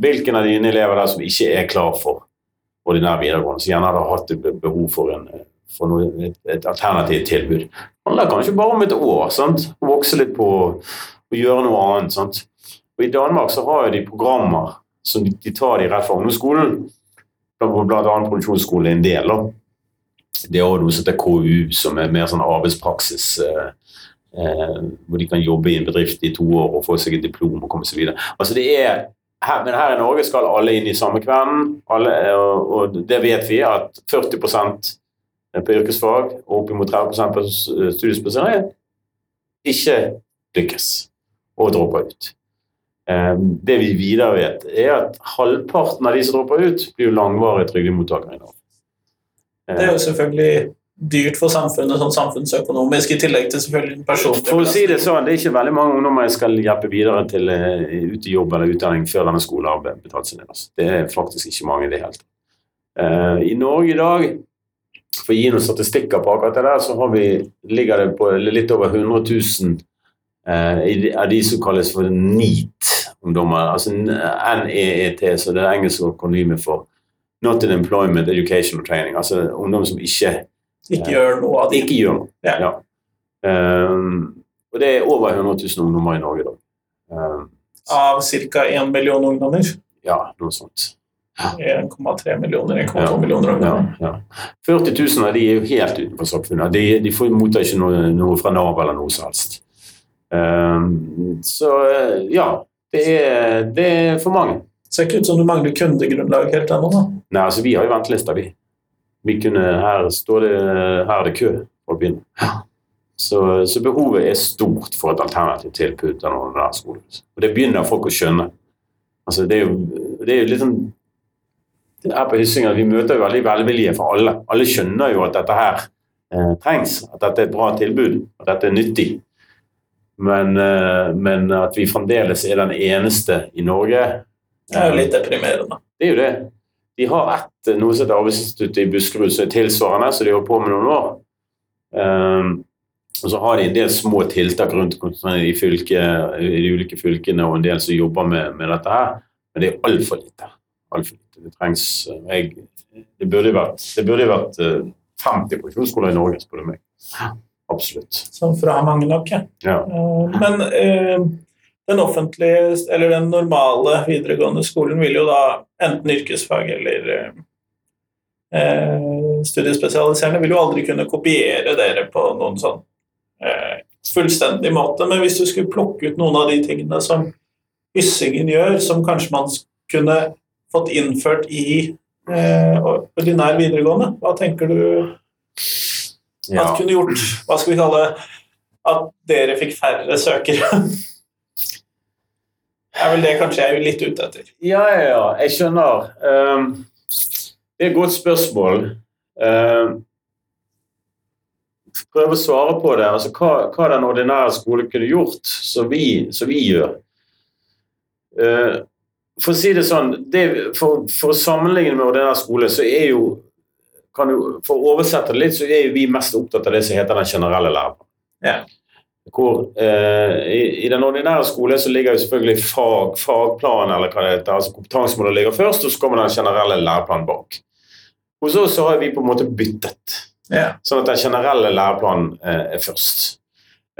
hvilken av dine elever der som ikke er klar for ordinær videregående, som gjerne har hatt behov for, en, eh, for noe, et, et alternativt tilbud. Det handler kanskje bare om et år. sant? Å Vokse litt på å gjøre noe annet. sant? Og I Danmark så har de programmer som de, tar de rett fra ungdomsskolen. Blant annet produksjonsskole er en del. da. Det er også noe som heter KU, som er mer sånn arbeidspraksis. Eh, eh, hvor de kan jobbe i en bedrift i to år og få seg et diplom og komme seg videre. Altså det er, her, men her i Norge skal alle inn i samme kvelden, alle, eh, og, og det vet vi at 40% på yrkesfag og oppimot 30 på studiespesialisering ikke lykkes og dropper ut. Eh, Det vi videre vet, er at halvparten av de som dropper ut, blir jo langvarige trygdemottakere i Norge. Det er jo selvfølgelig dyrt for samfunnet sånn samfunnsøkonomisk, i tillegg til selvfølgelig den personlige For å si det sånn, det er ikke veldig mange ungdommer jeg skal hjelpe videre til eh, ut i jobb eller utdanning før denne skolen har betalt sin del. Altså. Det er faktisk ikke mange i det hele tatt. Eh, I Norge i dag, for å gi noen statistikker på akkurat det der, så har vi, ligger det på litt over 100 000 eh, de- av de som kalles for NEAT-ungdommer. Altså NEET, så det er engelske akronymet for Not in Employment, Educational Training. Altså ungdom som ikke Ikke gjør noe av det. ikke gjør noe. Ja. Um, og det er over 100 000 ungdommer i Norge da. Um, Av ca. 1 million ungdommer. ja, noe sånt. 1,3 millioner, 1,2 Ja. millioner ungdommer. ja. 40 000 av de er jo helt utenfor samfunnet. De, de får mottar ikke noe, noe fra Nav eller noe som helst. Um, så ja, det er, det er for mange. Ser ikke ut som du mangler kundegrunnlag helt ennå. da. Nei, altså vi har jo ventelista, vi. vi kunne, her står det her er det kø for å begynne. Så, så behovet er stort for et alternativt tilbud til der skolen. Og det begynner folk å skjønne. Altså, det er jo, det er jo litt sånn her på Hyssingen, Vi møter jo veldig velvilje fra alle. Alle skjønner jo at dette her eh, trengs. At dette er et bra tilbud. At dette er nyttig. Men, eh, men at vi fremdeles er den eneste i Norge Det er jo litt deprimerende. det er jo det. De har ett noe som heter Arbeidsinstituttet i Buskerud som er tilsvarende, så de har holdt på med noen år. Um, og så har de en del små tiltak rundt i, fylket, i de ulike fylkene og en del som jobber med, med dette her, men det er altfor lite. Alt for lite. Det trengs jeg, Det burde vært, det burde vært eh, 50 profesjonsskoler i Norge, spør du meg. Absolutt. Som fra mange nok. Ja. Eh, Men eh, den offentlige, eller den normale videregående skolen vil jo da enten yrkesfag eller eh, studiespesialiserende vil jo aldri kunne kopiere dere på noen sånn fullstendig måte. Men hvis du skulle plukke ut noen av de tingene som Hyssingen gjør, som kanskje man kunne fått innført i eh, ordinær videregående, hva tenker du Ja. at kunne gjort Hva skal vi kalle det? At dere fikk færre søkere? er vel det kanskje jeg er litt ute etter. Ja, ja, ja. Jeg skjønner. Um, det er et godt spørsmål. Um, prøve å svare på det. Altså, hva, hva den ordinære skole kunne gjort, som vi, vi gjør. Uh, for å si det sånn, det, for, for å sammenligne med ordinær skole, så er jo kan du, For å oversette det litt, så er jo vi mest opptatt av det som heter den generelle læreplanen. Ja. Hvor eh, i, I den ordinære skolen så ligger jo selvfølgelig fag, fagplan eller hva det heter, altså kompetansemålet ligger først, og så kommer den generelle læreplanen bak. Hos oss så har vi på en måte byttet, Ja. sånn at den generelle læreplanen eh, er først.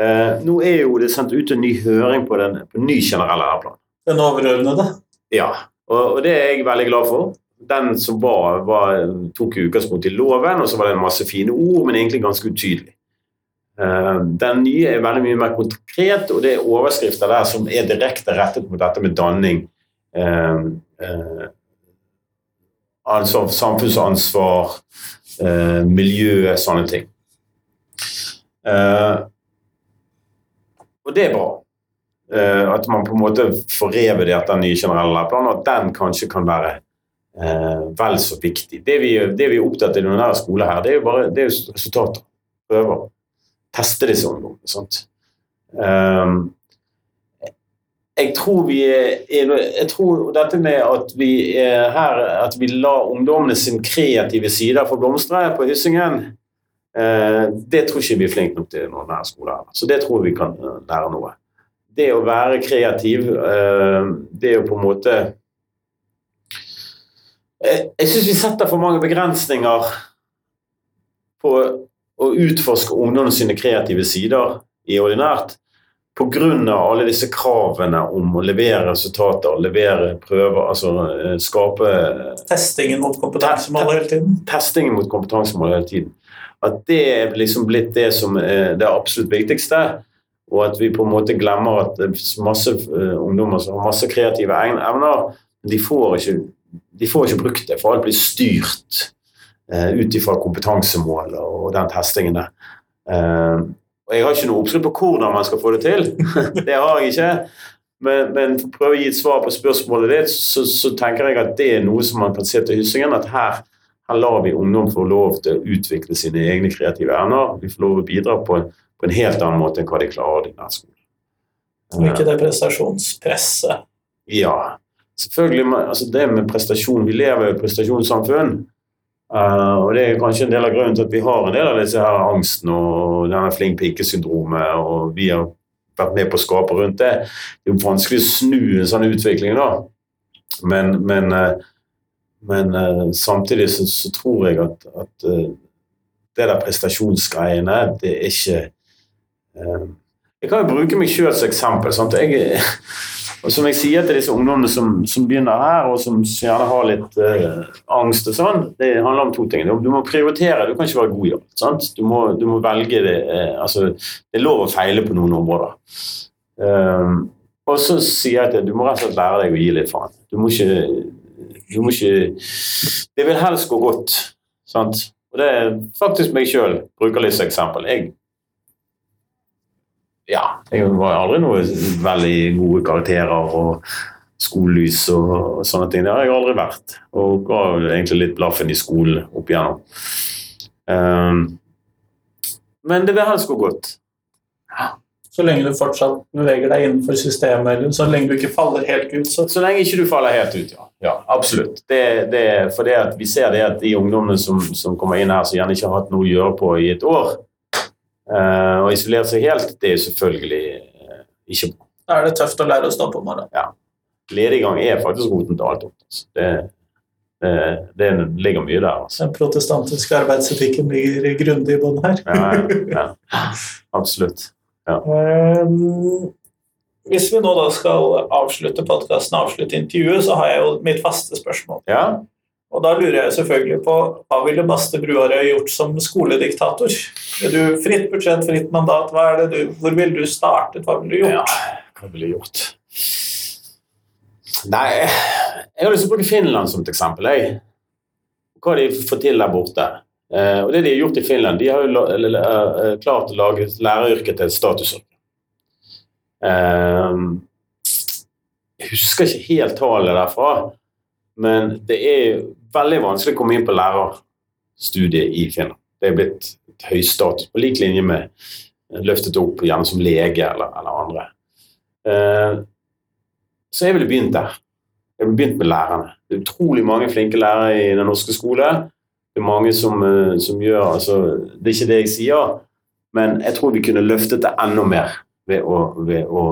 Eh, nå er jo det sendt ut en ny høring på den på ny generelle læreplan. Den overordnede. Ja, og, og det er jeg veldig glad for. Den som var, var tok utgangspunkt i loven, og så var det en masse fine ord, men egentlig ganske utydelig. Eh, Den nye er veldig mye mer konkret, og det er overskrifter der som er direkte rettet mot dette med danning. altså samfunnsansvar, miljø, sånne ting. Og det er bra. At man på en måte får revurdert den nye generelle læreplanen, og at den kanskje kan være vel så viktig. Det vi, det vi er opptatt av i denne skolen her, det er jo bare det er jo resultater. Prøver. Teste disse ungdommene. sant? Um, jeg tror vi er Jeg tror dette med at vi er her At vi lar ungdommene sin kreative sider få blomstre på Hyssingen, eh, det tror ikke vi er flinke nok til i denne skolen. her. Så det tror vi kan eh, lære noe. Det å være kreativ, eh, det jo på en måte Jeg, jeg syns vi setter for mange begrensninger på å utforske ungdommene sine kreative sider i ordinært pga. alle disse kravene om å levere resultater, levere prøver, altså eh, skape Testingen mot kompetansemål hele tiden. testingen mot kompetansemål hele tiden. At det er liksom blitt det som er det absolutt viktigste. Og at vi på en måte glemmer at det er masse eh, ungdommer som har masse kreative evner, de får ikke, de får ikke brukt det, for alt blir styrt eh, ut ifra kompetansemål og den testingen der. Eh, og jeg har ikke noe oppskrift på hvordan man skal få det til. det har jeg ikke. Men, men for å prøve å gi et svar på spørsmålet ditt, så, så tenker jeg at det er noe som man kan se til Hyssingen. At her, her lar vi ungdom få lov til å utvikle sine egne kreative evner. Vi får lov til å bidra på en, på en helt annen måte enn hva de klarer i nærskolen. Og ikke det prestasjonspresset. Ja, selvfølgelig. Altså det med prestasjon, Vi lever i et prestasjonssamfunn. Uh, og Det er kanskje en del av grunnen til at vi har en del av disse her angsten og denne flink pike-syndromet, og vi har vært med på å skape rundt det. Det er jo vanskelig å snu en sånn utvikling, da. Men, men, eh, men eh, samtidig så, så, tror jeg at, at det der prestasjonsgreiene, det er ikke Jeg kan jo bruke meg sjøl som eksempel. Sant? Jeg, og som jeg sier til disse ungdommene som, som begynner her, og som gjerne har litt eh, angst og sånn, det handler om to ting. Du må prioritere, du kan ikke være god i alt. Du du, må, velge det eh, altså, Det er lov å feile på noen områder. Um, og så sier jeg at du må rett og slett lære deg å gi litt faen. Du må ikke, du må ikke Det vil helst gå godt. Sant? Og det er faktisk meg sjøl bruker litt som eksempel. Jeg ja, jeg var aldri noe veldig gode karakterer og skolelys og, og sånne ting. Det har jeg aldri vært. Og ga egentlig litt blaffen i skolen opp igjennom. Um, men det vil helst gå godt. Så lenge du fortsatt beveger deg innenfor systemet, så lenge du ikke faller helt ut. Så, så lenge ikke du faller helt ut, ja. ja absolutt. Det, det, for det vi ser det at de ungdommene som, som kommer inn her, som gjerne ikke har hatt noe å gjøre på i et år, Uh, og isolere seg helt, det er jo selvfølgelig uh, ikke bra. Da er det tøft å lære å stå på morgenen. Ja. Lediggang er faktisk roten til alt. Altså. Det, det, det, ligger mye der. Altså. Den protestantiske arbeidsetikken ligger grundig i bånn her. ja, ja, ja, absolutt. Ja. Um, hvis vi nå da skal avslutte podkasten og avslutte intervjuet, så har jeg jo mitt faste spørsmål. Ja. Og da lurer jeg selvfølgelig på hva ville Baste Bruarøy gjort som skolediktator? Er du fritt budsjett, fritt mandat, hva er det du, hvor ville du startet, hva ville du gjort? Ja, hva ville jeg gjort? Nei, jeg har lyst til å bruke Finland som et eksempel. Jeg. Hva de får til der borte. Eh, og det de har gjort i Finland, de har jo eh, klart å lage læreryrket til et statusyrke. Eh, jeg husker ikke helt tallet derfra, men det er veldig vanskelig å komme inn på lærerstudiet i Finland. Det er blitt et høystatus, på lik linje med løftet opp gjerne som lege eller, eller andre. Eh, så jeg ville begynt der. Jeg ville begynt med lærerne. Det er utrolig mange flinke lærere i den norske skole. Det er mange som, eh, som gjør altså, Det er ikke det jeg sier, men jeg tror vi kunne løftet det enda mer ved å, ved å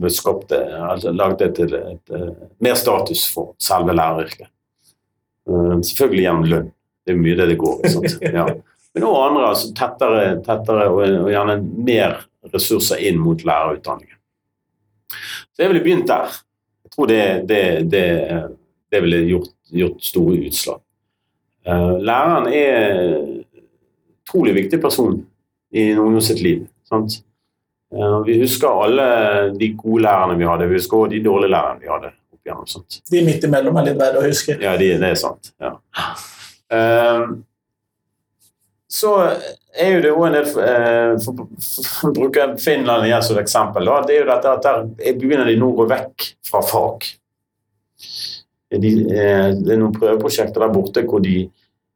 ved skapte, altså, lage det til et, et, et, mer status for selve læreryrket. Uh, selvfølgelig gjennom lønn. Det er mye det det går i. Ja. Men også andre, altså tettere, tettere og, og, gjerne mer ressurser inn mot lærerutdanningen. Så jeg ville begynt der. Jeg tror det, det, det, det ville gjort, gjort, store utslag. Uh, læreren er en utrolig viktig person i noen sitt liv. Sant? Uh, vi husker alle de gode lærerne vi hadde, vi husker også de dårlige lærerne vi hadde gjennom sånt. De midt imellom er litt verre å huske. Ja, de, det er sant. Ja. Um, så er jo det òg en del uh, For å bruke Finland igjen som et eksempel, da, det er jo dette at der begynner de nå å gå vekk fra fag. De, uh, det er noen prøveprosjekter der borte hvor, de,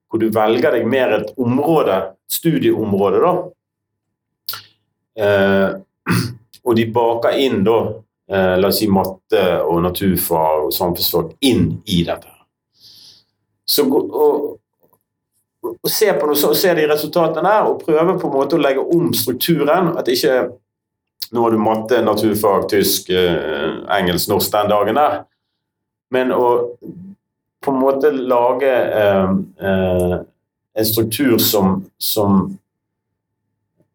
hvor du velger deg mer et område, studieområde, da. Uh, og de baker inn da eh, la oss si matte og naturfag og samfunnsfag inn i dette. Så og, og se på noe, så, se de resultatene der, og prøve på en måte å legge om strukturen. At ikke nå har du matte, naturfag, tysk, eh, engelsk, norsk den dagen der. Men å på en måte lage eh, eh, en struktur som, som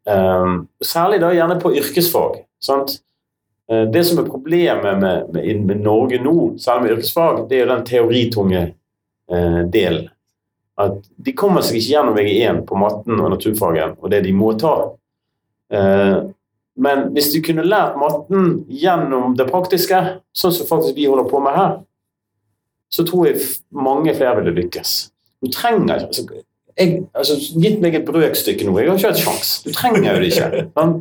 eh, Særlig da gjerne på yrkesfag. Sant? Eh, det som er problemet med, med, med Norge nå, særlig med yrkesfag, det er den teoritunge eh, delen. At de kommer seg ikke gjennom VG1 på matten og naturfagen og det de må ta. Eh, men hvis de kunne lært matten gjennom det praktiske, sånn som faktisk vi holder på med her, så tror jeg mange flere ville lykkes. Du trenger altså, jeg, altså, Gitt meg et brøkstykke nå, jeg har ikke hatt sjans. Du trenger jo det ikke. Sånn?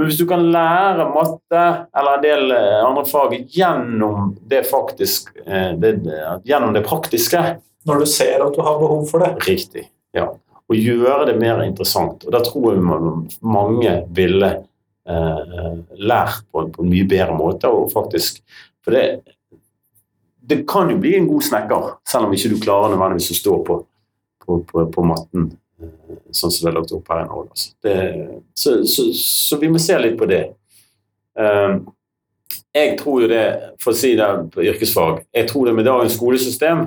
Men hvis du kan lære matte eller en del eh, andre fag gjennom det, faktisk, eh, det, gjennom det praktiske Når du ser at du har behov for det? Riktig. ja. Og gjøre det mer interessant. Og da tror jeg mange ville eh, lært på, på, en mye bedre måte. og faktisk, For det, det kan jo bli en god snekker, selv om ikke du klarer nødvendigvis å stå på, på, på, på matten, sånn som det er lagt opp her Norge. Altså. Så, så, så, vi må se litt på det. Um, jeg tror jo det, for å si det på yrkesfag, jeg tror det med dagens skolesystem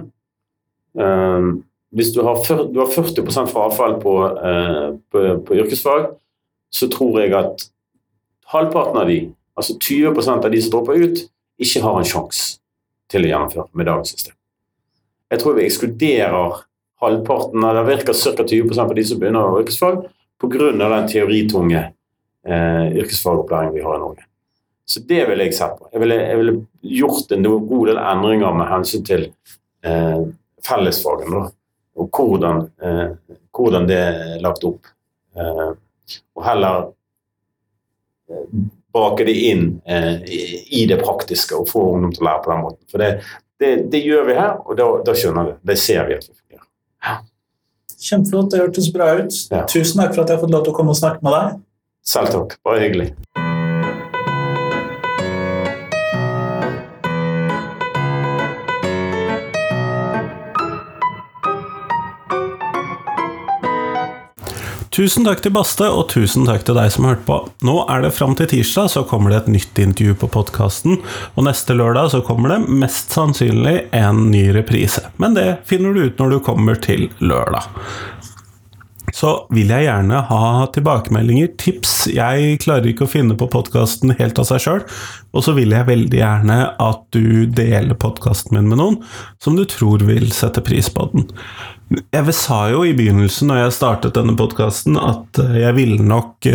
um, Hvis du har, du har 40 frafall på, uh, på, på, yrkesfag, så tror jeg at halvparten av de, altså 20% av de som dropper ut, ikke har en sjanse til å gjennomføre med dagens system. Jeg tror vi ekskluderer halvparten, eller virker ca. 20 av de som begynner yrkesfag, pga. den teoritunge eh, yrkesfagopplæringen vi har i Norge. Så det ville jeg sett på. Jeg ville, jeg ville gjort en god del endringer med hensyn til eh, fellesfagene, og hvordan, eh, hvordan, det er lagt opp. Eh, og heller eh, bake det inn eh, i det praktiske og få ungdom til å lære på den måten. For det, det, det gjør vi her, og da, da, skjønner vi. Det ser vi at vi fungerer. Ja. Kjempeflott, det hørtes bra ut. Ja. Tusen takk for at jeg har fått lov til å komme og snakke med deg. Selv takk. Bare hyggelig. Tusen takk til Baste, og tusen takk til deg som hørte på. Nå er det fram til tirsdag, så kommer det et nytt intervju på podkasten. Og neste lørdag så kommer det mest sannsynlig en ny reprise. Men det finner du ut når du kommer til lørdag. Så vil jeg gjerne ha tilbakemeldinger, tips. Jeg klarer ikke å finne på podkasten helt av seg sjøl. Og så vil jeg veldig gjerne at du deler podkasten min med noen som du tror vil sette pris på den. Jeg sa jo i begynnelsen, når jeg startet denne podkasten, at eh, jeg ville nok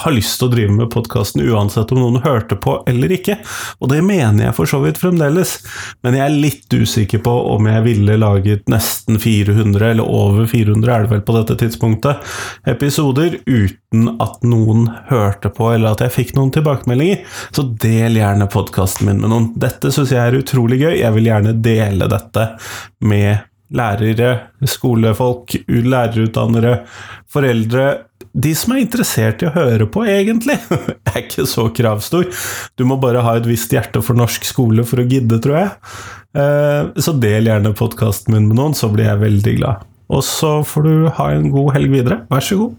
eh, ha lyst til å drive med podkasten uansett om noen hørte på eller ikke. Og det mener jeg for så vidt fremdeles, men jeg er litt usikker på om jeg ville laget nesten 400, eller over 400 er det vel på dette tidspunktet, episoder uten at noen hørte på, eller at jeg fikk noen tilbakemeldinger. Så del gjerne podkasten min med noen. Dette syns jeg er utrolig gøy. Jeg vil gjerne dele dette med lærere, skolefolk, lærerutdannere, foreldre De som er interessert i å høre på, egentlig, er ikke så kravstor. Du må bare ha et visst hjerte for norsk skole for å gidde, tror jeg. Eh, så del gjerne podkasten min med noen, så blir jeg veldig glad. Og så får du ha en god helg videre. Vær så god.